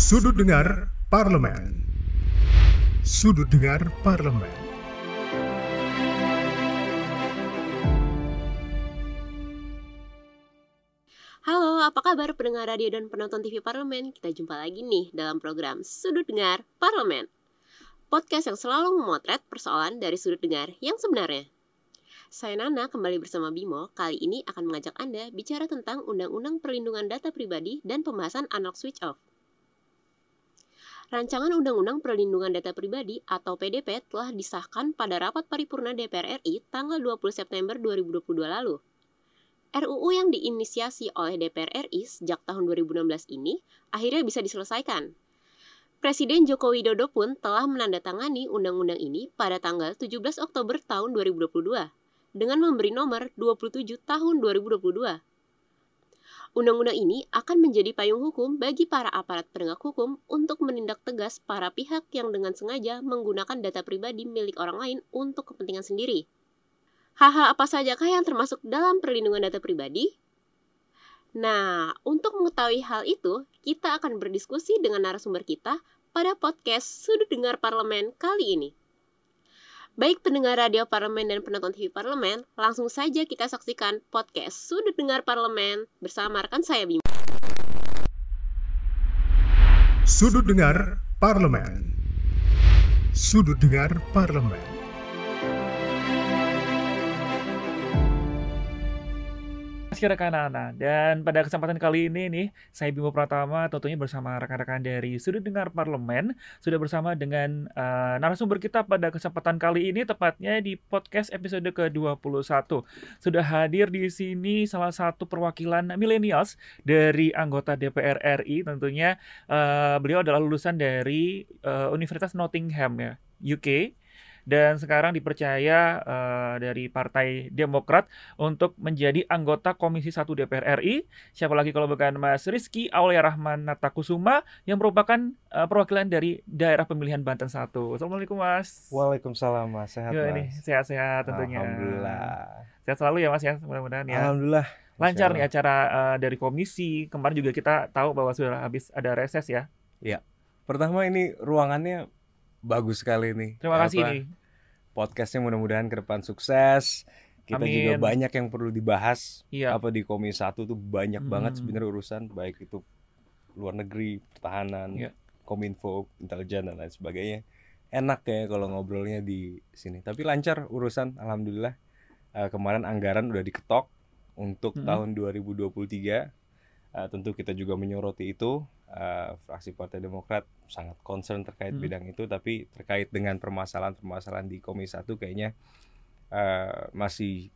Sudut Dengar Parlemen. Sudut Dengar Parlemen. Halo, apa kabar pendengar radio dan penonton TV Parlemen? Kita jumpa lagi nih dalam program Sudut Dengar Parlemen. Podcast yang selalu memotret persoalan dari sudut dengar yang sebenarnya. Saya Nana kembali bersama Bimo. Kali ini akan mengajak Anda bicara tentang Undang-Undang Perlindungan Data Pribadi dan pembahasan analog switch off. Rancangan Undang-Undang Perlindungan Data Pribadi atau PDP telah disahkan pada rapat paripurna DPR RI tanggal 20 September 2022 lalu. RUU yang diinisiasi oleh DPR RI sejak tahun 2016 ini akhirnya bisa diselesaikan. Presiden Joko Widodo pun telah menandatangani undang-undang ini pada tanggal 17 Oktober tahun 2022 dengan memberi nomor 27 tahun 2022. Undang-undang ini akan menjadi payung hukum bagi para aparat penegak hukum untuk menindak tegas para pihak yang dengan sengaja menggunakan data pribadi milik orang lain untuk kepentingan sendiri. Hal-hal apa sajakah yang termasuk dalam perlindungan data pribadi? Nah, untuk mengetahui hal itu, kita akan berdiskusi dengan narasumber kita pada podcast Sudut Dengar Parlemen kali ini. Baik pendengar radio parlemen dan penonton TV parlemen, langsung saja kita saksikan podcast Sudut Dengar Parlemen bersama rekan saya Bima. Sudut Dengar Parlemen. Sudut Dengar Parlemen. Masih rekan dan pada kesempatan kali ini nih saya Bimo Pratama tentunya bersama rekan-rekan dari Sudut Dengar Parlemen sudah bersama dengan uh, narasumber kita pada kesempatan kali ini tepatnya di podcast episode ke-21. Sudah hadir di sini salah satu perwakilan millennials dari anggota DPR RI tentunya uh, beliau adalah lulusan dari uh, Universitas Nottingham ya UK dan sekarang dipercaya uh, dari Partai Demokrat untuk menjadi anggota Komisi 1 DPR RI. Siapa lagi kalau bukan Mas Rizky Aulia Rahman Natakusuma yang merupakan uh, perwakilan dari daerah pemilihan Banten 1. Assalamualaikum Mas. Waalaikumsalam Mas, sehat Yo, Mas. ini sehat-sehat tentunya. Alhamdulillah. Sehat selalu ya Mas ya, mudah-mudahan ya. Alhamdulillah. Lancar nih acara uh, dari komisi. Kemarin juga kita tahu bahwa sudah habis ada reses ya. Allah. Pertama ini ruangannya bagus sekali nih. Terima kasih Apa, nih. Podcastnya mudah-mudahan ke depan sukses. Kita juga Amin. banyak yang perlu dibahas. Iya. Apa di Komisi 1 tuh banyak banget Hmm. sebenarnya urusan baik itu luar negeri, pertahanan, Iya. kominfo, intelijen dan lain sebagainya. Enak ya kalau ngobrolnya di sini. Tapi lancar urusan alhamdulillah. Eh, kemarin anggaran udah diketok untuk Mm-mm. tahun 2023. Eh, tentu kita juga menyoroti itu. Eh, fraksi Partai Demokrat sangat concern terkait Mm. bidang itu, tapi terkait dengan permasalahan-permasalahan di Komisi 1 kayaknya eh, masih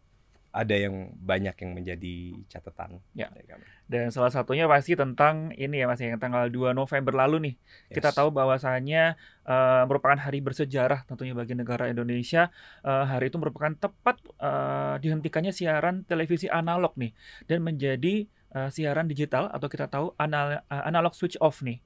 ada yang banyak yang menjadi catatan. Ya. kami. Dan salah satunya pasti tentang ini ya Mas yang tanggal 2 November lalu nih. Kita Yes. tahu bahwasannya eh, merupakan hari bersejarah tentunya bagi negara Indonesia. Eh, hari itu merupakan tepat eh, dihentikannya siaran televisi analog nih dan menjadi eh, siaran digital atau kita tahu anal- eh, analog switch off nih.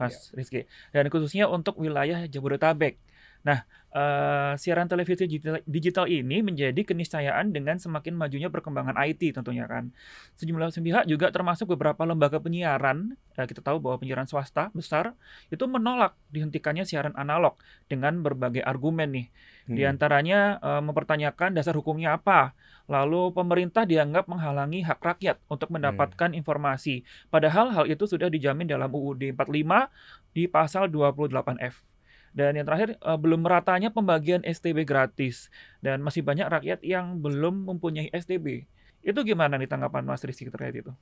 Mas Rizky. Dan khususnya untuk wilayah Jabodetabek. Nah, eh, siaran televisi digital, digital ini menjadi keniscayaan dengan semakin majunya perkembangan IT tentunya kan. Sejumlah pihak juga termasuk beberapa lembaga penyiaran, eh, kita tahu bahwa penyiaran swasta besar itu menolak dihentikannya siaran analog dengan berbagai argumen nih. Di Hmm. antaranya eh, mempertanyakan dasar hukumnya apa. Lalu pemerintah dianggap menghalangi hak rakyat untuk mendapatkan informasi. Padahal hal itu sudah dijamin dalam UUD 45 di pasal 28F. Dan yang terakhir eh, belum meratanya pembagian STB gratis dan masih banyak rakyat yang belum mempunyai STB. Itu gimana nih tanggapan Mas Rizky terkait itu?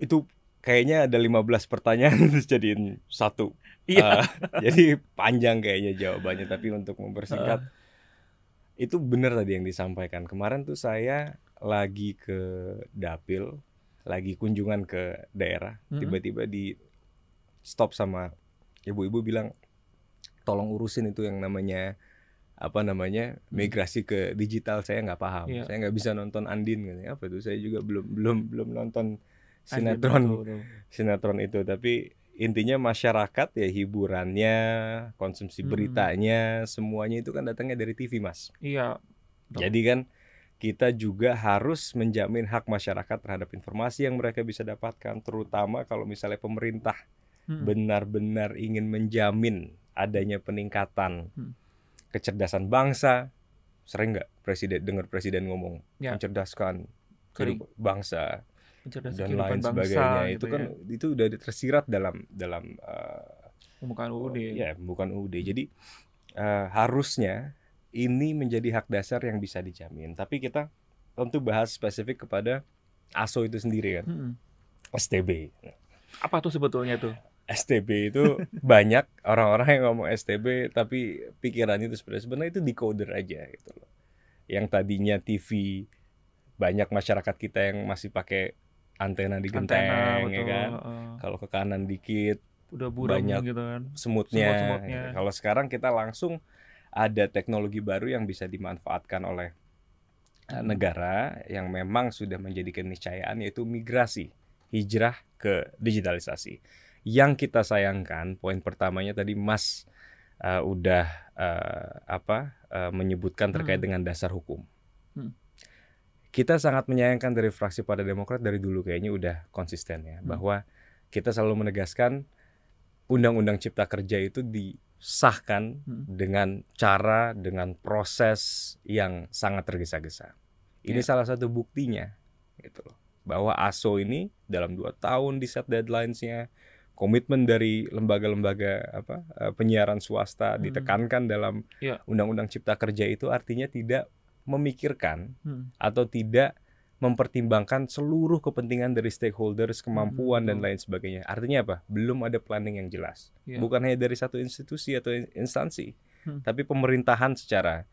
itu kayaknya ada 15 pertanyaan terus jadiin satu. Iya. Ah, jadi panjang kayaknya jawabannya tapi untuk mempersingkat itu benar tadi yang disampaikan. Kemarin tuh saya lagi ke Dapil, lagi kunjungan ke daerah, tiba-tiba di stop sama ibu-ibu bilang tolong urusin itu yang namanya apa namanya migrasi ke digital saya nggak paham Iya. saya nggak bisa nonton Andin katanya. apa tuh saya juga belum belum belum nonton Andin, sinetron betul, betul. sinetron itu tapi intinya masyarakat ya hiburannya konsumsi Mm-mm. beritanya semuanya itu kan datangnya dari TV mas Iya. Betul. jadi kan kita juga harus menjamin hak masyarakat terhadap informasi yang mereka bisa dapatkan, terutama kalau misalnya pemerintah Mm-mm. benar-benar ingin menjamin adanya peningkatan Hmm. kecerdasan bangsa. Sering nggak presiden dengar presiden ngomong Ya. mencerdaskan kehidupan bangsa Mencerdaskan dan lain bangsa sebagainya gitu itu kan ya. itu udah tersirat dalam dalam uh, pembukaan UUD. ya bukan UUD jadi uh, harusnya ini menjadi hak dasar yang bisa dijamin tapi kita tentu bahas spesifik kepada ASO itu sendiri kan Mm-mm. STB Apa tuh sebetulnya tuh? STB itu banyak orang-orang yang ngomong STB tapi pikirannya itu sebenarnya sebenarnya itu decoder aja gitu loh. Yang tadinya TV banyak masyarakat kita yang masih pakai antena di Antena genteng ya kan. heeh. Kalau ke kanan dikit Udah buram banyak gitu kan. semutnya. Semut-semutnya. gitu. Kalau sekarang kita langsung ada teknologi baru yang bisa dimanfaatkan oleh uh, Hmm. negara yang memang sudah menjadi keniscayaan yaitu migrasi, hijrah ke digitalisasi. Yang kita sayangkan poin pertamanya tadi Mas uh, udah uh, apa uh, menyebutkan terkait Hmm. dengan dasar hukum. Hmm. Kita sangat menyayangkan dari fraksi Partai Demokrat dari dulu kayaknya udah konsisten ya Hmm. bahwa kita selalu menegaskan Undang-Undang Cipta Kerja itu disahkan Hmm. dengan cara, dengan proses yang sangat tergesa-gesa. Ini Ya. salah satu buktinya, gitu loh, bahwa ASO ini dalam dua tahun di set deadlines-nya, komitmen dari lembaga-lembaga apa eh, penyiaran swasta Hmm. ditekankan dalam Ya. Undang-Undang Cipta Kerja itu artinya tidak memikirkan Hmm. atau tidak mempertimbangkan seluruh kepentingan dari stakeholders, kemampuan dan betul. lain sebagainya. Artinya apa? Belum ada planning yang jelas. Ya. Bukan hanya dari satu institusi atau in- instansi, Hmm. tapi pemerintahan secara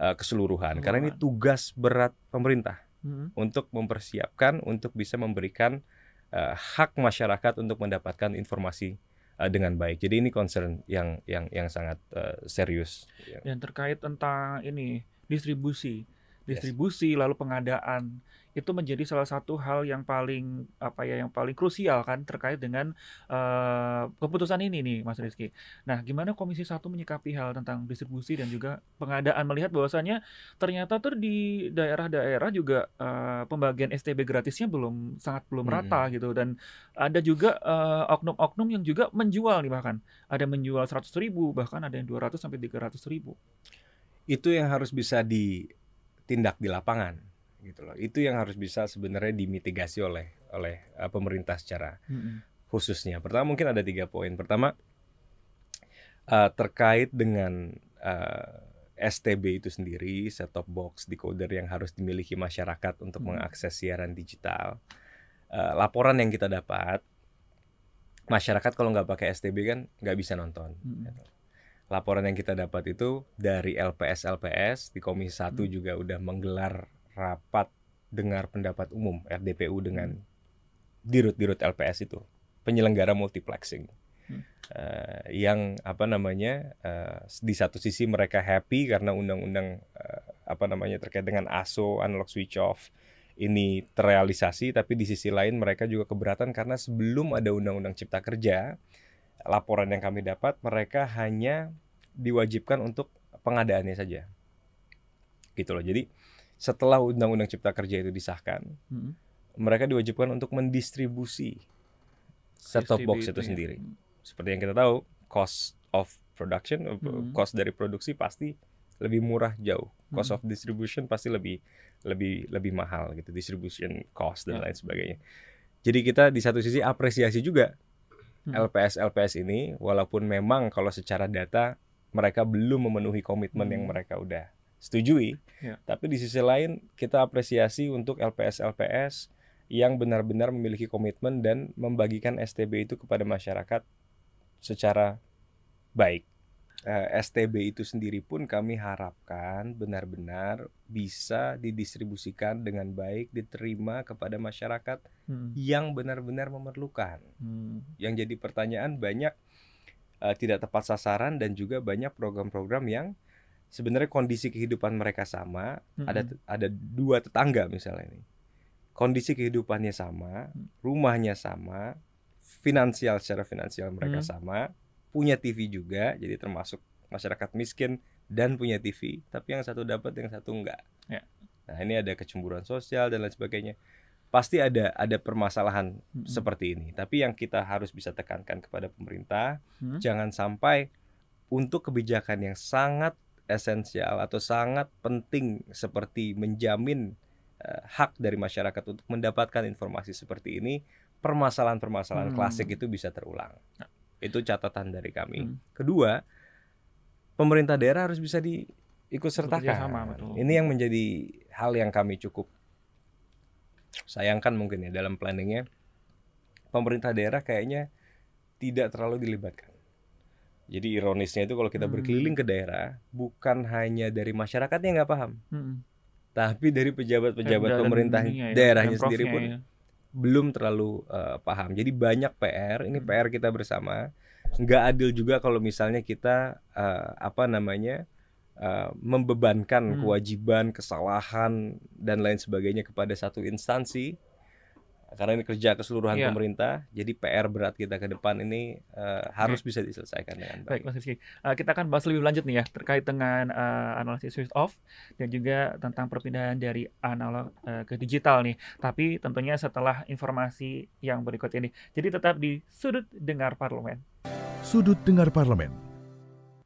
uh, keseluruhan. Karena ini tugas berat pemerintah Hmm. untuk mempersiapkan untuk bisa memberikan uh, hak masyarakat untuk mendapatkan informasi uh, dengan baik. Jadi ini concern yang yang yang sangat uh, serius. Ya. Dan terkait tentang ini distribusi, distribusi lalu pengadaan itu menjadi salah satu hal yang paling apa ya yang paling krusial kan terkait dengan eh, keputusan ini nih Mas Rizky. Nah, gimana Komisi 1 menyikapi hal tentang distribusi dan juga pengadaan? Melihat bahwasannya ternyata tuh di daerah-daerah juga eh, pembagian STB gratisnya belum sangat belum rata gitu. Dan ada juga eh, oknum-oknum yang juga menjual nih bahkan. Ada menjual 100.000 ribu bahkan ada yang 200 sampai 300 ribu. Itu yang harus bisa ditindak di lapangan gitu loh. Itu yang harus bisa sebenarnya dimitigasi oleh oleh uh, pemerintah secara Mm-mm. khususnya. Pertama mungkin ada tiga poin. Pertama uh, terkait dengan uh, STB itu sendiri, set top box, decoder yang harus dimiliki masyarakat untuk Hmm. mengakses siaran digital. Uh, laporan yang kita dapat, masyarakat kalau nggak pakai STB kan nggak bisa nonton. Mm-mm. Laporan yang kita dapat itu dari LPS LPS di Komisi 1 Hmm. juga udah menggelar rapat dengar pendapat umum RDPU dengan dirut-dirut LPS itu penyelenggara multiplexing Hmm. Eh, yang apa namanya eh, di satu sisi mereka happy karena undang-undang eh, apa namanya terkait dengan ASO analog switch off ini terrealisasi tapi di sisi lain mereka juga keberatan karena sebelum ada undang-undang cipta kerja laporan yang kami dapat mereka hanya diwajibkan untuk pengadaannya saja gitu loh jadi setelah undang-undang cipta kerja itu disahkan Mm-mm. mereka diwajibkan untuk mendistribusi set top box itu ya. sendiri seperti yang kita tahu cost of production eh, Hmm. cost dari produksi pasti lebih murah jauh cost Hmm. of distribution pasti lebih lebih lebih mahal gitu distribution cost dan Ya. lain sebagainya jadi kita di satu sisi apresiasi juga Hmm. LPS LPS ini walaupun memang kalau secara data mereka belum memenuhi komitmen yang Hmm. mereka udah setujui Ya. tapi di sisi lain kita apresiasi untuk LPS LPS yang benar-benar memiliki komitmen dan membagikan STB itu kepada masyarakat secara baik. Eh, STB itu sendiri pun kami harapkan benar-benar bisa didistribusikan dengan baik, diterima kepada masyarakat Mm-mm. yang benar-benar memerlukan. Mm. Yang jadi pertanyaan banyak eh, tidak tepat sasaran dan juga banyak program-program yang sebenarnya kondisi kehidupan mereka sama, ada Mm-mm. ada dua tetangga misalnya ini. Kondisi kehidupannya sama, rumahnya sama, finansial secara finansial mereka Hmm. sama, punya TV juga, jadi termasuk masyarakat miskin dan punya TV, tapi yang satu dapat yang satu enggak. Ya. Nah, ini ada kecemburuan sosial dan lain sebagainya. Pasti ada ada permasalahan Mm-mm. seperti ini. Tapi yang kita harus bisa tekankan kepada pemerintah, Hmm. jangan sampai untuk kebijakan yang sangat esensial atau sangat penting seperti menjamin eh, hak dari masyarakat untuk mendapatkan informasi seperti ini, permasalahan-permasalahan Hmm. klasik itu bisa terulang. Ya. Itu catatan dari kami. Hmm. Kedua, pemerintah daerah harus bisa diikut sertakan. sama, betul. Ini yang menjadi hal yang kami cukup sayangkan mungkin ya dalam planningnya. Pemerintah daerah kayaknya tidak terlalu dilibatkan. Jadi ironisnya itu kalau kita Hmm. berkeliling ke daerah, bukan hanya dari masyarakat yang nggak paham, Hmm. tapi dari pejabat-pejabat pemerintah ya, daerahnya sendiri pun ya. belum terlalu eh, paham. Jadi banyak PR, ini Hmm. PR kita bersama. Nggak adil juga kalau misalnya kita eh, apa namanya eh, membebankan Hmm. kewajiban, kesalahan dan lain sebagainya kepada satu instansi. Karena ini kerja keseluruhan Iya. pemerintah, jadi PR berat kita ke depan ini eh, harus bisa diselesaikan dengan Baik, baik. Mas Rizky. Eh, kita akan bahas lebih lanjut nih ya terkait dengan eh, analisis switch off dan juga tentang perpindahan dari analog eh, ke digital nih. Tapi tentunya setelah informasi yang berikut ini. Jadi tetap di sudut dengar parlemen. Sudut Dengar Parlemen.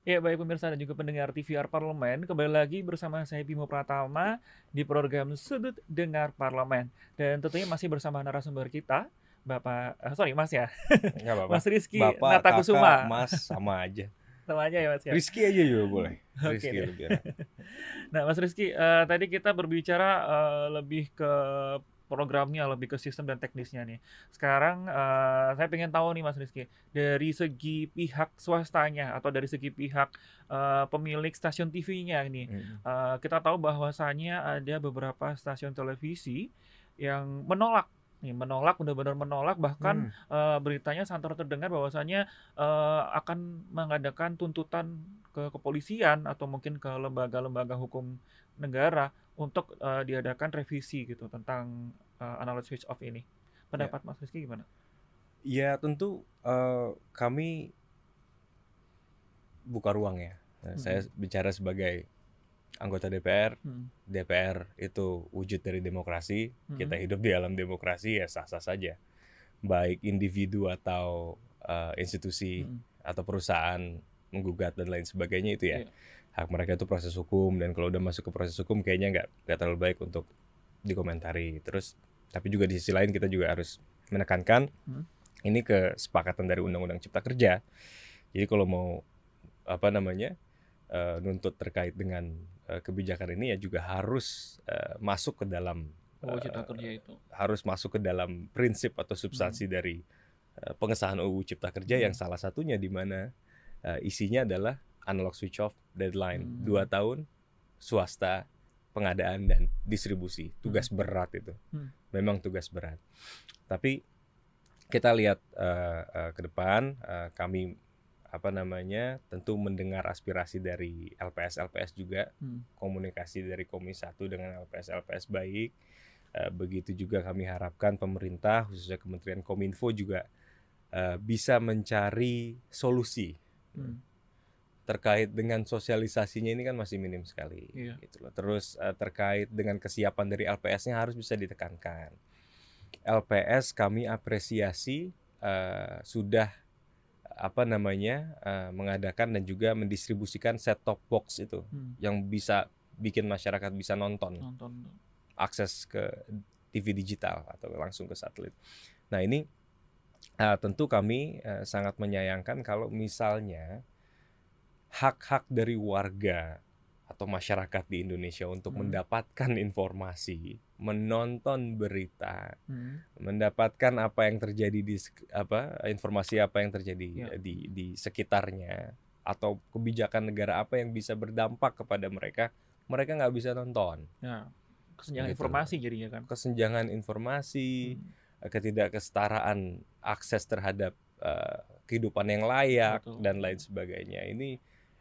Ya baik pemirsa dan juga pendengar TVR Parlemen Kembali lagi bersama saya Bimo Pratama Di program Sudut Dengar Parlemen Dan tentunya masih bersama narasumber kita Bapak, eh, sorry Mas ya Nggak apa-apa. Mas Rizky Bapak, Natakusuma kakak, mas sama aja. Sama aja ya Mas ya Rizky aja juga boleh. Rizky deh. lebih. Nah Mas Rizky eh, Tadi kita berbicara eh, lebih ke programnya lebih ke sistem dan teknisnya nih. Sekarang eh, saya pengen tahu nih Mas Rizky, dari segi pihak swastanya atau dari segi pihak eh, pemilik stasiun TV-nya nih, Mm. Eh, kita tahu bahwasannya ada beberapa stasiun televisi yang menolak nih menolak benar-benar menolak bahkan Hmm. eh, beritanya santer terdengar bahwasannya eh, akan mengadakan tuntutan ke kepolisian atau mungkin ke lembaga-lembaga hukum negara untuk eh, diadakan revisi gitu tentang eh, analog switch off ini. Pendapat Mas Rizky gimana? Ya tentu eh, kami buka ruang ya. Nah, Saya bicara sebagai anggota DPR. Hmm. DPR itu wujud dari demokrasi. Kita Mhm. hidup di alam demokrasi ya sah-sah saja. Baik individu atau eh, institusi Hmm. atau perusahaan menggugat dan lain sebagainya itu ya. Iya. Hak mereka itu proses hukum dan kalau udah masuk ke proses hukum kayaknya nggak nggak terlalu baik untuk dikomentari. Terus tapi juga di sisi lain kita juga harus menekankan Hmm. ini kesepakatan dari Undang-Undang Cipta Kerja. Jadi kalau mau apa namanya eh, nuntut terkait dengan eh, kebijakan ini ya juga harus eh, masuk ke dalam Oh, eh, cipta kerja itu. harus masuk ke dalam prinsip atau substansi dari eh, pengesahan UU Cipta Kerja yang Hmm. salah satunya di mana eh, isinya adalah analog switch off deadline Hmm. dua tahun swasta pengadaan dan distribusi tugas berat itu Hmm. memang tugas berat tapi kita lihat eh, eh, ke depan eh, kami apa namanya tentu mendengar aspirasi dari LPS LPS juga Hmm. komunikasi dari Komisi 1 dengan LPS LPS baik. Eh, begitu juga kami harapkan pemerintah khususnya Kementerian Kominfo juga eh, bisa mencari solusi Hmm. Terkait dengan sosialisasinya ini kan masih minim sekali Iya. gitu loh. Terus eh, terkait dengan kesiapan dari LPS-nya harus bisa ditekankan. LPS kami apresiasi eh, sudah apa namanya eh, mengadakan dan juga mendistribusikan set top box itu Hmm. yang bisa bikin masyarakat bisa nonton Nonton. akses ke TV digital atau langsung ke satelit. Nah ini eh, tentu kami eh, sangat menyayangkan kalau misalnya hak-hak dari warga atau masyarakat di Indonesia untuk Hmm. mendapatkan informasi, menonton berita, Hmm. mendapatkan apa yang terjadi di apa informasi apa yang terjadi Ya. di di sekitarnya atau kebijakan negara apa yang bisa berdampak kepada mereka, mereka nggak bisa nonton. Ya. Kesenjangan Gitu. informasi jadinya kan. Kesenjangan informasi, Hmm. ketidakkesetaraan akses terhadap eh, kehidupan yang layak Betul. dan lain sebagainya. Ini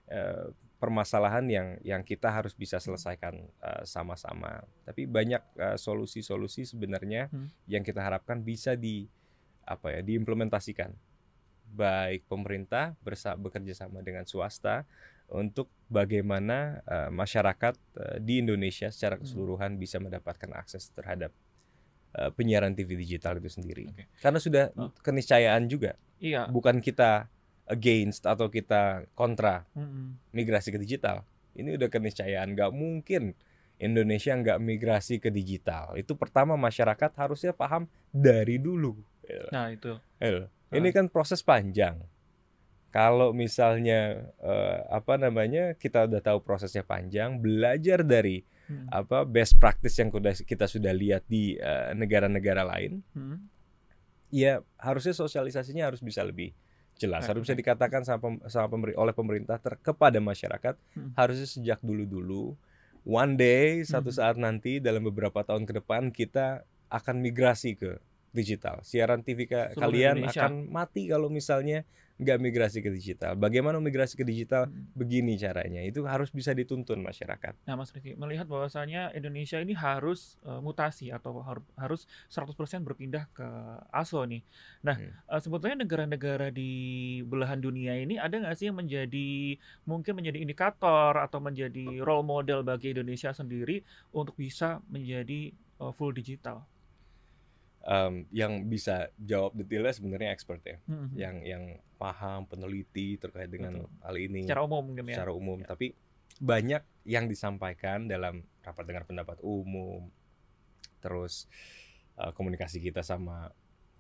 eh, permasalahan yang yang kita harus bisa selesaikan eh, sama-sama. Tapi banyak eh, solusi-solusi sebenarnya Hmm. yang kita harapkan bisa di apa ya diimplementasikan baik pemerintah bersa bekerja sama dengan swasta untuk bagaimana uh, masyarakat uh, di Indonesia secara Hmm. keseluruhan bisa mendapatkan akses terhadap uh, penyiaran TV digital itu sendiri. Oke. Karena sudah Oh. keniscayaan juga, Iya. bukan kita against atau kita kontra migrasi ke digital. Ini udah keniscayaan, nggak mungkin Indonesia nggak migrasi ke digital. Itu pertama masyarakat harusnya paham dari dulu. Nah itu. El, Ini kan proses panjang. Kalau misalnya eh, apa namanya kita udah tahu prosesnya panjang, belajar dari Mm. apa best practice yang kuda- kita sudah lihat di eh, negara-negara lain, Mm. ya harusnya sosialisasinya harus bisa lebih jelas. Harus bisa dikatakan sama, sama pemeri- oleh pemerintah ter- kepada masyarakat Hmm. harusnya sejak dulu-dulu. One day satu Mhm. saat nanti dalam beberapa tahun ke depan kita akan migrasi ke digital. Siaran TV ka- Seluruh kalian Indonesia. akan mati kalau misalnya nggak migrasi ke digital. Bagaimana migrasi ke digital? Mm. Begini caranya. Itu harus bisa dituntun masyarakat. Nah, Mas Riki, melihat bahwasanya Indonesia ini harus eh, mutasi atau har- harus 100% berpindah ke ASO nih. Nah, Hmm. eh, sebetulnya negara-negara di belahan dunia ini ada nggak sih yang menjadi mungkin menjadi indikator atau menjadi role model bagi Indonesia sendiri untuk bisa menjadi eh, full digital? Em, yang bisa jawab detailnya sebenarnya expert ya. Mhm. Yang yang paham, peneliti terkait dengan Betul. hal ini. Secara umum mungkin ya. secara umum, Ya. tapi banyak yang disampaikan dalam rapat dengar pendapat umum, terus eh, komunikasi kita sama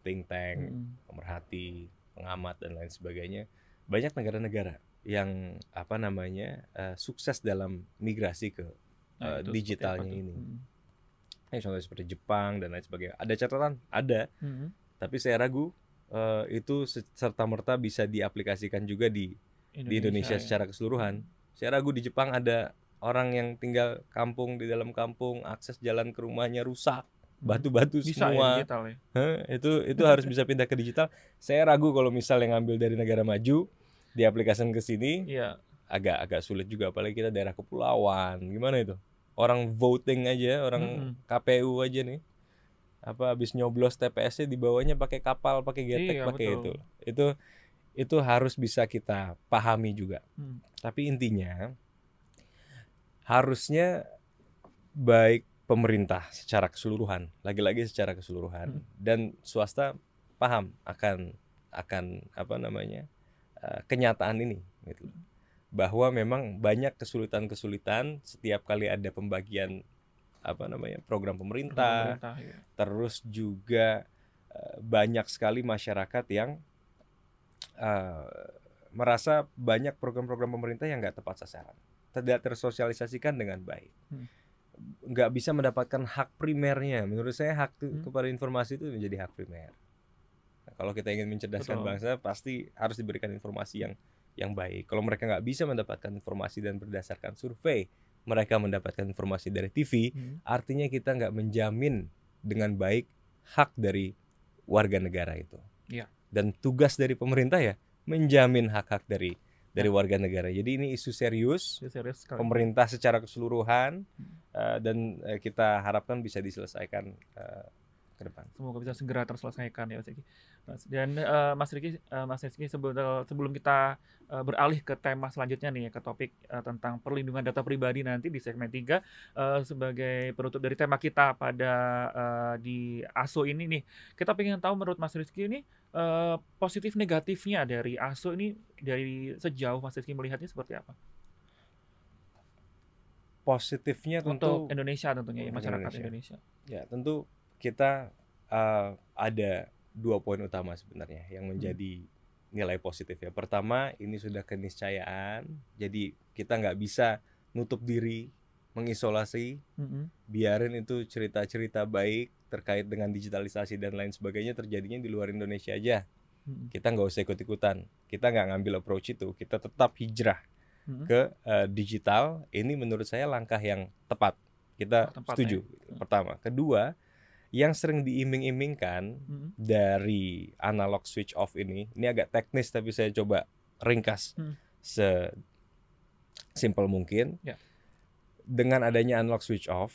think tank, Mhm. pemerhati, pengamat dan lain sebagainya. Banyak negara-negara yang apa namanya eh, sukses dalam migrasi ke Nah, eh, digitalnya ini. Mhm. eh, contohnya seperti Jepang dan lain sebagainya. Ada catatan, ada, Mhm. tapi saya ragu eh, itu serta merta bisa diaplikasikan juga di di Indonesia ya. secara keseluruhan. Saya ragu di Jepang ada orang yang tinggal kampung di dalam kampung, akses jalan ke rumahnya rusak, Mhm. batu-batu bisa ya semua. digital ya. Hah, itu itu harus bisa pindah ke digital. Saya ragu kalau misalnya ngambil dari negara maju diaplikasikan ke sini Iya. agak agak sulit juga apalagi kita daerah kepulauan. Gimana itu? Orang voting aja, orang Mm-mm. KPU aja nih. Apa habis nyoblos TPS-nya dibawanya pakai kapal, pakai getek, Iya, pakai itu. Itu itu harus bisa kita pahami juga. Hmm. Tapi intinya harusnya baik pemerintah secara keseluruhan, lagi-lagi secara keseluruhan Hmm. dan swasta paham akan akan apa namanya eh, kenyataan ini gitu. Bahwa memang banyak kesulitan-kesulitan setiap kali ada pembagian apa namanya program pemerintah, Pemerintah, ya. terus juga eh, banyak sekali masyarakat yang eh, merasa banyak program-program pemerintah yang nggak tepat sasaran, tidak tersosialisasikan dengan baik, Hmm. nggak bisa mendapatkan hak primernya. Menurut saya hak Hmm. kepada informasi itu menjadi hak primer. Nah, kalau kita ingin mencerdaskan Betul. bangsa, pasti harus diberikan informasi yang yang baik. Kalau mereka nggak bisa mendapatkan informasi dan berdasarkan survei, mereka mendapatkan informasi dari TV, Hmm. artinya kita nggak menjamin dengan baik hak dari warga negara itu. Iya. Dan tugas dari pemerintah ya menjamin hak-hak dari dari Ya. warga negara. Jadi ini isu serius Ini serius sekali. pemerintah secara keseluruhan Hmm. eh, dan eh, kita harapkan bisa diselesaikan eh, ke depan. Semoga bisa segera terselesaikan ya Mas Riki. Mas- Dan eh, Mas Riki, eh, Mas Rizky sebelum sebelum kita eh, beralih ke tema selanjutnya nih ke topik eh, tentang perlindungan data pribadi nanti di segmen 3 eh, sebagai penutup dari tema kita pada eh, di ASO ini nih. Kita pengen tahu menurut Mas Rizky ini eh, positif negatifnya dari ASO ini dari sejauh Mas Rizky melihatnya seperti apa? Positifnya tentu Untuk Indonesia tentunya ya masyarakat Indonesia. Indonesia. Ya, tentu kita uh, ada dua poin utama sebenarnya yang menjadi nilai positif ya. Pertama, ini sudah keniscayaan, jadi kita nggak bisa nutup diri, mengisolasi, Mm-mm. biarin itu cerita-cerita baik terkait dengan digitalisasi dan lain sebagainya terjadinya di luar Indonesia aja. Mm-mm. Kita nggak usah ikut-ikutan, kita nggak ngambil approach itu, kita tetap hijrah Mm-mm. ke uh, digital. Ini menurut saya langkah yang tepat. Kita Tepat, setuju. ya. Pertama, kedua, yang sering diiming-imingkan Mm-mm. dari analog switch off ini, ini agak teknis tapi saya coba ringkas Hmm. se simple mungkin. Ya. Dengan adanya analog switch off,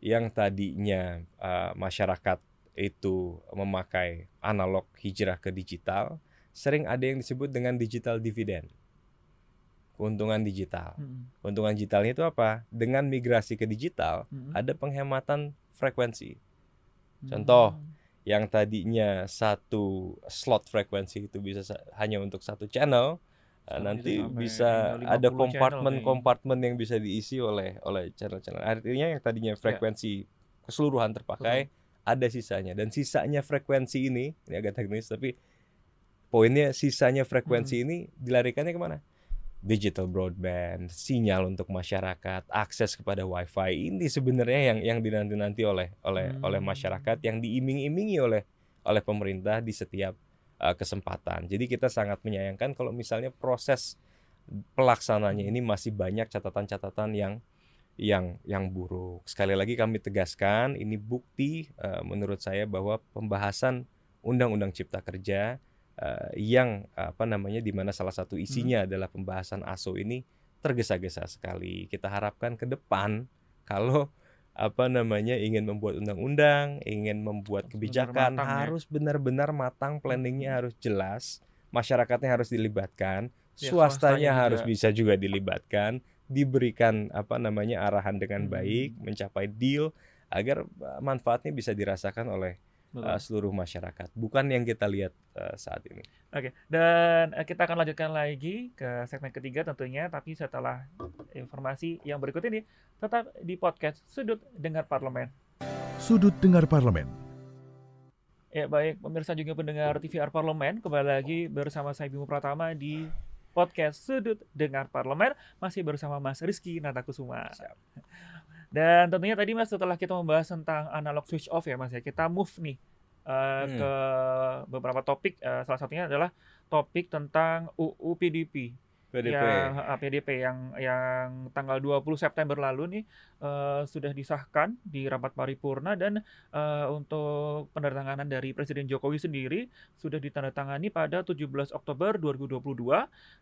yang tadinya uh, masyarakat itu memakai analog hijrah ke digital, sering ada yang disebut dengan digital dividend. keuntungan digital. Mm, Keuntungan digitalnya itu apa? Dengan migrasi ke digital, mm, ada penghematan frekuensi. Contoh, mm. Yang tadinya satu slot frekuensi itu bisa sa- hanya untuk satu channel, eh, Sekarang nanti bisa sampai ada kompartemen-kompartemen yang bisa diisi oleh oleh channel-channel. Artinya yang tadinya Ya. frekuensi keseluruhan terpakai, ada sisanya. Dan sisanya frekuensi ini, ini agak teknis tapi poinnya sisanya frekuensi Hmm. ini dilarikannya ke mana? Digital broadband, sinyal untuk masyarakat, akses kepada wifi ini sebenarnya yang yang dinanti-nanti oleh oleh Hmm. oleh masyarakat, yang diiming-imingi oleh oleh pemerintah di setiap uh, kesempatan. Jadi kita sangat menyayangkan kalau misalnya proses pelaksananya ini masih banyak catatan-catatan yang yang yang buruk. Sekali lagi kami tegaskan ini bukti uh, menurut saya bahwa pembahasan Undang-Undang Cipta Kerja uh, yang apa namanya di mana salah satu isinya adalah pembahasan ASO ini tergesa-gesa sekali. Kita harapkan ke depan kalau apa namanya ingin membuat undang-undang, ingin membuat kebijakan matang ya. harus benar-benar matang, planningnya harus jelas, masyarakatnya harus dilibatkan, Ya, swastanya swastanya harus juga. bisa juga dilibatkan, diberikan apa namanya arahan dengan Hmm. baik, mencapai deal agar uh, manfaatnya bisa dirasakan oleh Betul. uh, seluruh masyarakat, bukan yang kita lihat uh, saat ini. Oke, dan eh, kita akan lanjutkan lagi ke segmen ketiga tentunya, tapi setelah informasi yang berikut ini tetap di podcast Sudut Dengar Parlemen. Sudut Dengar Parlemen. Ya baik, pemirsa juga pendengar TVR Parlemen, kembali lagi bersama saya Bimo Pratama di podcast Sudut Dengar Parlemen, masih bersama Mas Rizky Natakusuma. Siap. Dan tentunya tadi Mas setelah kita membahas tentang analog switch off ya Mas ya, kita move nih eh, Hmm. ke beberapa topik, eh, salah satunya adalah topik tentang UU PDP. PDP. Yang PDP yang yang tanggal 20 September lalu nih eh, sudah disahkan di rapat paripurna dan eh, untuk penandatanganan dari Presiden Jokowi sendiri sudah ditandatangani pada 17 Oktober 2022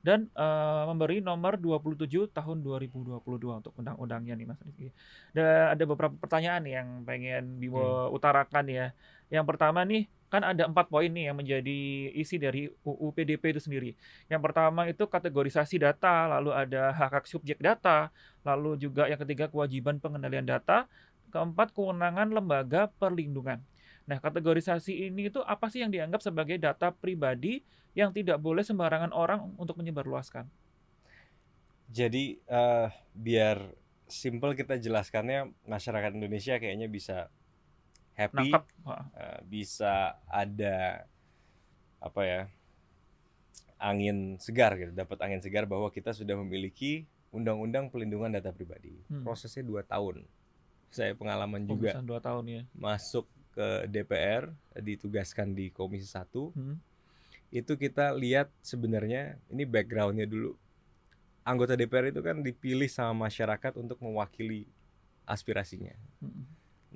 dan eh, memberi nomor 27 tahun 2022 untuk undang-undangnya nih Mas Rizky. Dan ada beberapa pertanyaan yang pengen Bimo utarakan ya. Yang pertama nih kan ada empat poin nih yang menjadi isi dari UU PDP itu sendiri. Yang pertama itu kategorisasi data, lalu ada hak hak subjek data, lalu juga yang ketiga kewajiban pengendalian data, keempat kewenangan lembaga perlindungan. Nah, kategorisasi ini itu apa sih yang dianggap sebagai data pribadi yang tidak boleh sembarangan orang untuk menyebarluaskan? Jadi eh, biar simple kita jelaskannya masyarakat Indonesia kayaknya bisa happy, eh, bisa ada apa ya angin segar gitu, dapat angin segar bahwa kita sudah memiliki undang-undang pelindungan data pribadi. Hmm. Prosesnya dua tahun. Saya pengalaman juga dua tahun ya. masuk ke DPR, ditugaskan di Komisi 1 Hmm. itu kita lihat sebenarnya ini backgroundnya dulu anggota DPR itu kan dipilih sama masyarakat untuk mewakili aspirasinya. Hmm.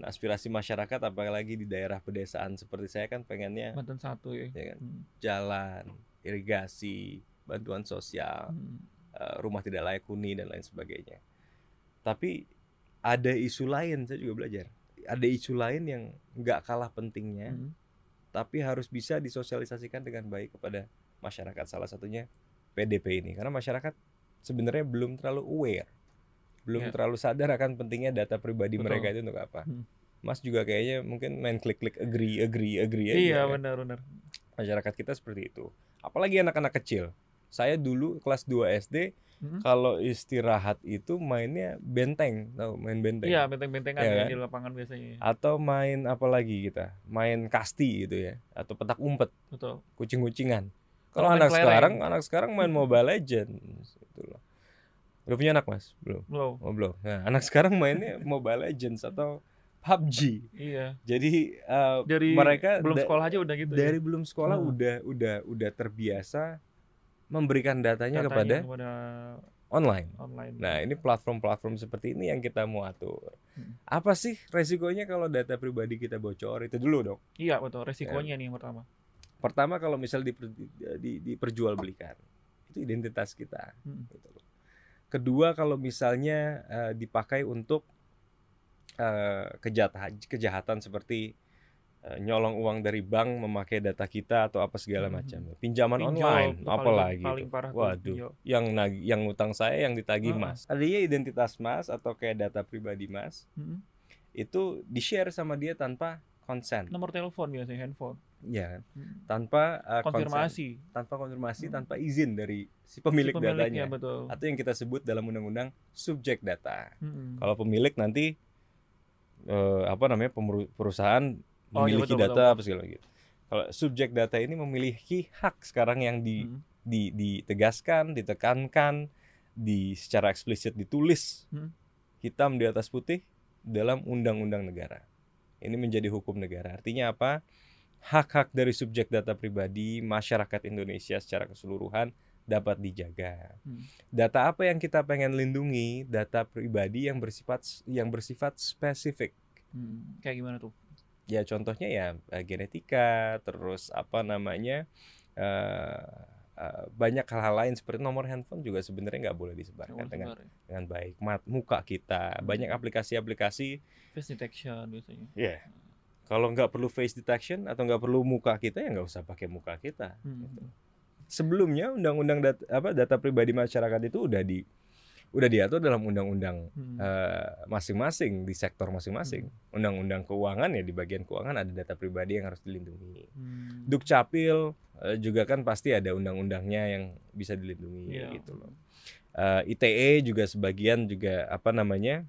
Aspirasi masyarakat apalagi di daerah pedesaan seperti saya kan pengennya Banten satu ya. ya kan, Hmm. jalan, irigasi, bantuan sosial, Hmm. eh, rumah tidak layak huni dan lain sebagainya. Tapi ada isu lain saya juga belajar. Ada isu lain yang nggak kalah pentingnya Hmm. tapi harus bisa disosialisasikan dengan baik kepada masyarakat salah satunya PDP ini karena masyarakat sebenarnya belum terlalu aware belum Ya. terlalu sadar akan pentingnya data pribadi Betul. mereka itu untuk apa Hmm. Mas juga kayaknya mungkin main klik-klik agree agree agree aja Iya kan. benar-benar. masyarakat kita seperti itu apalagi anak-anak kecil saya dulu kelas 2 SD Hmm. kalau istirahat itu mainnya benteng tahu main benteng Iya benteng-bentengan Iya ya kan? di lapangan biasanya. atau main apa lagi kita main kasti gitu ya atau petak umpet Betul. kucing-kucingan. Kalau anak kelereng. sekarang, anak sekarang main Mobile Legends. Itu loh. Udah punya anak mas? Belum. Belum. Oh belum. Nah, anak sekarang mainnya Mobile Legends atau PUBG. Iya. Jadi eh, Dari mereka belum da- sekolah aja udah gitu. dari ya. belum sekolah Hmm. udah udah udah terbiasa memberikan datanya, Datanya kepada kepada online. online. Nah, ini platform-platform seperti ini yang kita mau atur. Hmm. Apa sih resikonya kalau data pribadi kita bocor? Itu dulu dong. Iya betul. Resikonya nih yang pertama. Pertama kalau misal diper, di, diperjualbelikan, itu identitas kita. Hmm. gitu. Kedua kalau misalnya eh, dipakai untuk eh, kejahatan kejahatan seperti eh, nyolong uang dari bank memakai data kita atau apa segala Mhm. macam. Pinjaman Pinjol online paling- apalagi. paling parah Waduh, pinjol. yang nagi, yang utang saya yang ditagih Heeh. Mas. Adanya identitas Mas atau kayak data pribadi Mas Mm-mm. itu di-share sama dia tanpa konsen. Nomor telepon biasanya handphone. Ya kan? Mm. Tanpa konsen. Konfirmasi. tanpa konfirmasi, Hmm. tanpa izin dari si Si pemilik pemiliknya, datanya. betul. Atau yang kita sebut dalam undang-undang subjek data. Mm-mm. Kalau pemilik nanti eh, apa namanya perusahaan Oh, iya, memiliki betul, data betul. apa segala gitu. Kalau subjek data ini memiliki hak sekarang yang di, Mm. di ditegaskan, ditekankan, di secara eksplisit ditulis Hmm. hitam di atas putih dalam undang-undang negara. Ini menjadi hukum negara. Artinya apa? Hak-hak dari subjek data pribadi masyarakat Indonesia secara keseluruhan dapat dijaga. Hmm. Data apa yang kita pengen lindungi? Data pribadi yang bersifat yang bersifat spesifik. Mm. Kayak gimana tuh? Ya contohnya ya eh, genetika, terus apa namanya? eh, eh, banyak hal-hal lain seperti nomor handphone juga sebenarnya nggak boleh disebarkan Nomor dengan sebar ya. dengan baik. Mat, muka kita, Hmm. banyak aplikasi-aplikasi Face detection biasanya. Ya. Kalau nggak perlu face detection atau nggak perlu muka kita ya nggak usah pakai muka kita. Mm. Gitu. Sebelumnya undang-undang data, apa data pribadi masyarakat itu udah di udah diatur dalam undang-undang Mm. eh, masing-masing di sektor masing-masing. Undang-undang keuangan ya di bagian keuangan ada data pribadi yang harus dilindungi. Mm. Dukcapil eh, juga kan pasti ada undang-undangnya yang bisa dilindungi Iya. gitu loh. Eh, ITE juga sebagian juga apa namanya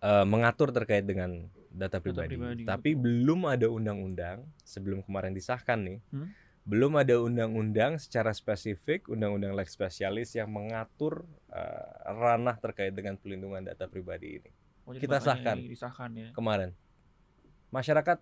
eh, mengatur terkait dengan data pribadi. pribadi, Tapi belum ada undang-undang sebelum kemarin disahkan nih. Hmm? Belum ada undang-undang secara spesifik, undang-undang leg spesialis yang mengatur eh, ranah terkait dengan pelindungan data pribadi ini Oh, kita sahkan. Disahkan ya. kemarin. Masyarakat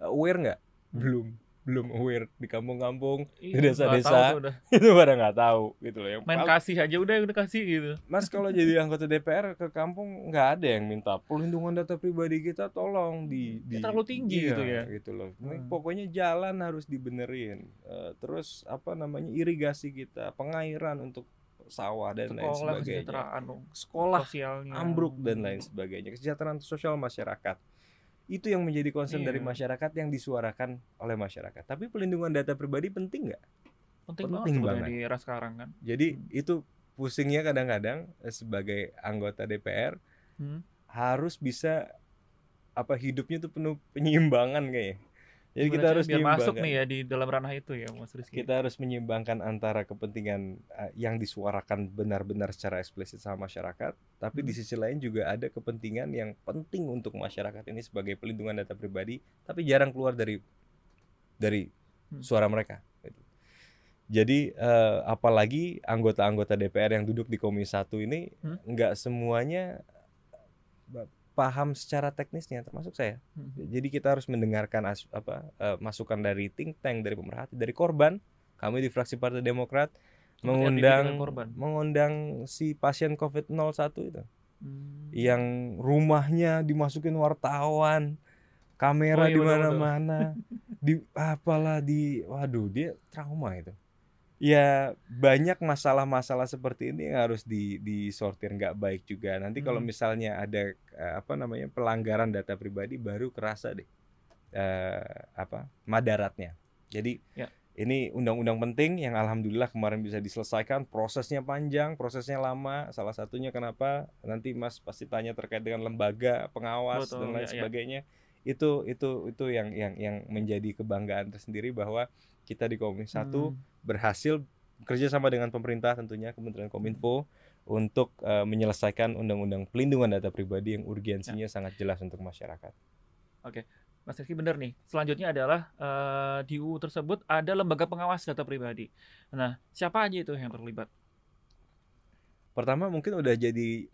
eh, aware nggak? Hmm. Belum, belum aware di kampung-kampung Iya, di desa-desa. itu pada nggak tahu gitu loh. Yang Main kasih aja udah udah kasih gitu. Mas kalau jadi anggota DPR ke kampung nggak ada yang minta pelindungan data pribadi kita tolong di, di terlalu tinggi Iya, gitu ya. gitu loh. Hmm. Pokoknya jalan harus dibenerin. Eh, terus apa namanya irigasi kita, pengairan untuk sawah dan lain Sekolah sebagainya. kesejahteraan dong. Sekolah Sosialnya. ambruk dan lain sebagainya. Kesejahteraan sosial masyarakat. Itu yang menjadi concern dari Iya. masyarakat yang disuarakan oleh masyarakat. Tapi pelindungan data pribadi penting nggak? Penting, Penting banget banget. di era sekarang kan. Jadi Hmm. itu pusingnya kadang-kadang eh, sebagai anggota DPR Hmm. harus bisa apa hidupnya tuh penuh penyimbangan kayaknya. Jadi kita harus biar masuk nih ya di dalam ranah itu ya Mas Rizky. Kita harus menyeimbangkan antara kepentingan eh, yang disuarakan benar-benar secara eksplisit sama masyarakat, tapi di Hmm. sisi lain juga ada kepentingan yang penting untuk masyarakat ini sebagai pelindungan data pribadi, tapi jarang keluar dari dari Hmm. suara mereka. gitu. Jadi eh, apalagi anggota-anggota DPR yang duduk di Komisi 1 ini Hmm. nggak semuanya eh, paham secara teknisnya, termasuk saya. Hmm. Jadi kita harus mendengarkan as- apa eh, masukan dari think tank, dari pemerhati, dari korban. Kami di fraksi Partai Demokrat mengundang korban. mengundang si pasien COVID-01 itu Hmm. yang rumahnya dimasukin wartawan, kamera Oh, iya, di mana-mana, di apalah di waduh dia trauma itu. Ya banyak masalah-masalah seperti ini yang harus di disortir nggak baik juga. Nanti kalau Hmm. misalnya ada eh, apa namanya pelanggaran data pribadi baru kerasa deh eh, apa madaratnya. Jadi Ya. ini undang-undang penting yang alhamdulillah kemarin bisa diselesaikan. Prosesnya panjang, prosesnya lama. Salah satunya kenapa nanti Mas pasti tanya terkait dengan lembaga pengawas Betul, dan lain ya, ya. sebagainya. Itu itu itu yang yang yang menjadi kebanggaan tersendiri bahwa kita di Komisi Satu Hmm. berhasil bekerja sama dengan pemerintah tentunya Kementerian Kominfo untuk eh, menyelesaikan undang-undang pelindungan data pribadi yang urgensinya Ya. sangat jelas untuk masyarakat. Mas Rizky benar nih. Selanjutnya adalah eh, di UU tersebut ada lembaga pengawas data pribadi. Nah, siapa aja itu yang terlibat? Pertama mungkin udah jadi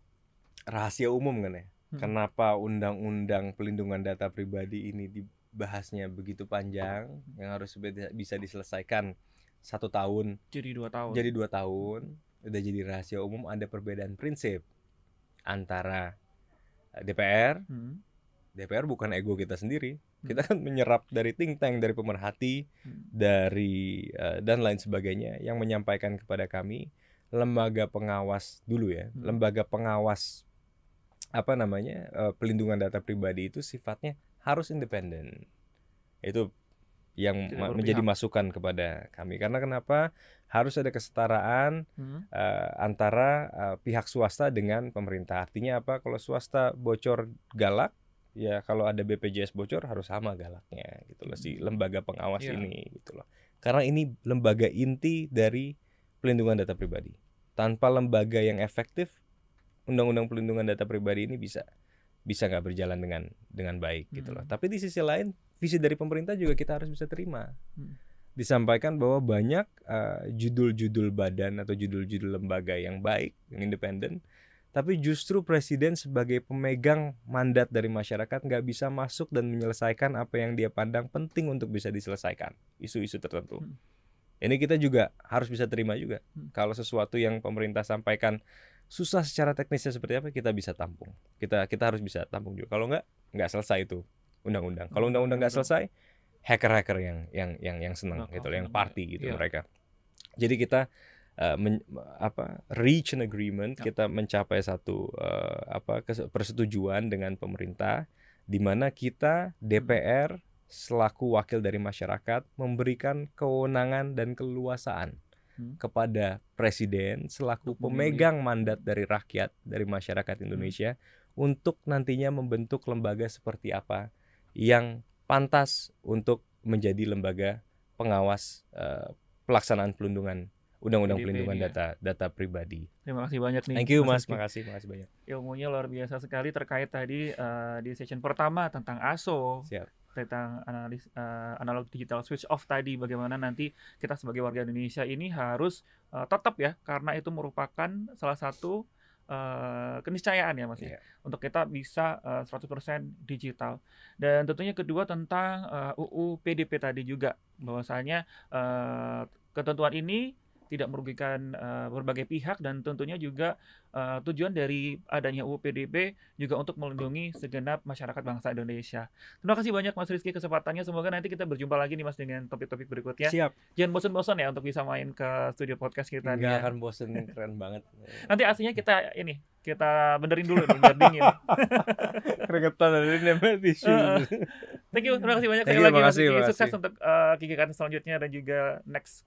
rahasia umum kan ya. Hmm. Kenapa undang-undang pelindungan data pribadi ini dibahasnya begitu panjang yang harus bisa diselesaikan satu tahun Jadi dua tahun. jadi dua tahun udah jadi rahasia umum ada perbedaan prinsip antara eh, DPR Hmm. DPR bukan ego kita sendiri kita kan menyerap dari think tank dari pemerhati Hmm. dari eh, dan lain sebagainya yang menyampaikan kepada kami lembaga pengawas dulu ya Hmm. lembaga pengawas apa namanya eh, pelindungan data pribadi itu sifatnya harus independen. Itu yang ma- menjadi masukan kepada kami. Karena kenapa harus ada kesetaraan Hmm. eh, antara eh, pihak swasta dengan pemerintah. Artinya apa? Kalau swasta bocor galak, ya kalau ada BPJS bocor harus sama galaknya gitu loh si lembaga pengawas Iya. ini gitu loh. Karena ini lembaga inti dari pelindungan data pribadi. Tanpa lembaga yang efektif, undang-undang pelindungan data pribadi ini bisa bisa nggak berjalan dengan dengan baik gitu loh. Hmm. Tapi di sisi lain visi dari pemerintah juga kita harus bisa terima. Hmm. Disampaikan bahwa banyak eh, judul-judul badan atau judul-judul lembaga yang baik, yang independen, tapi justru presiden sebagai pemegang mandat dari masyarakat nggak bisa masuk dan menyelesaikan apa yang dia pandang penting untuk bisa diselesaikan isu-isu tertentu. Hmm. Ini kita juga harus bisa terima juga. Hmm. Kalau sesuatu yang pemerintah sampaikan susah secara teknisnya seperti apa kita bisa tampung. Kita kita harus bisa tampung juga. Kalau nggak nggak selesai itu undang-undang. Kalau undang-undang nggak selesai, hacker-hacker yang yang yang yang senang gitu, loh, yang party gitu iya. mereka. Jadi kita uh, men- apa reach an agreement, Ya. kita mencapai satu uh, apa persetujuan dengan pemerintah di mana kita DPR selaku wakil dari masyarakat memberikan kewenangan dan keluasaan Hmm. kepada presiden selaku pemegang mandat dari rakyat dari masyarakat Indonesia untuk nantinya membentuk lembaga seperti apa yang pantas untuk menjadi lembaga pengawas eh, pelaksanaan pelindungan undang-undang pelindungan ya. data data pribadi. Terima kasih banyak nih. Thank you Mas, Rizky. makasih, makasih banyak. Ilmunya luar biasa sekali terkait tadi eh, di session pertama tentang ASO. Siap. Tentang analis eh, analog digital switch off tadi bagaimana nanti kita sebagai warga Indonesia ini harus eh, tetap ya karena itu merupakan salah satu eh, keniscayaan ya Mas ya Iya. untuk kita bisa eh, 100% digital dan tentunya kedua tentang eh, UU PDP tadi juga bahwasanya eh, ketentuan ini tidak merugikan eh, berbagai pihak dan tentunya juga eh, tujuan dari adanya UU PDP juga untuk melindungi segenap masyarakat bangsa Indonesia. Terima kasih banyak Mas Rizky kesempatannya. Semoga nanti kita berjumpa lagi nih Mas dengan topik-topik berikutnya. Siap. Jangan bosan-bosan ya untuk bisa main ke studio podcast kita nih. Nggak ya. akan bosen keren banget. Nanti aslinya kita ini kita benerin dulu nih biar dingin. Keringetan dari nempel tisu. Heeh. Thank you, terima kasih banyak sekali lagi Rizky. makasih. Sukses untuk uh, kegiatan selanjutnya dan juga next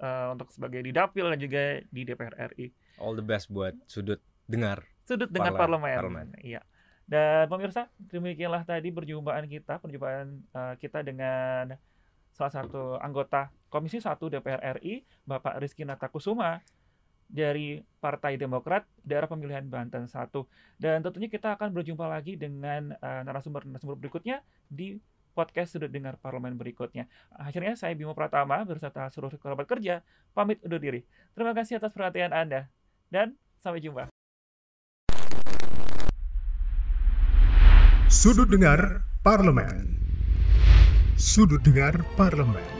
uh, untuk sebagai di Dapil dan juga di DPR RI. All the best buat sudut dengar. Sudut dengan Parlemen, parlemen. Iya. Dan pemirsa, demikianlah tadi perjumpaan kita, perjumpaan uh, kita dengan salah satu anggota Komisi 1 DPR RI, Bapak Rizky Natakusuma dari Partai Demokrat daerah pemilihan Banten 1. Dan tentunya kita akan berjumpa lagi dengan uh, narasumber-narasumber berikutnya di podcast Sudut Dengar Parlemen berikutnya. Akhirnya saya Bimo Pratama beserta seluruh kerabat kerja pamit undur diri. Terima kasih atas perhatian Anda dan sampai jumpa. Sudut Dengar Parlemen. Sudut Dengar Parlemen.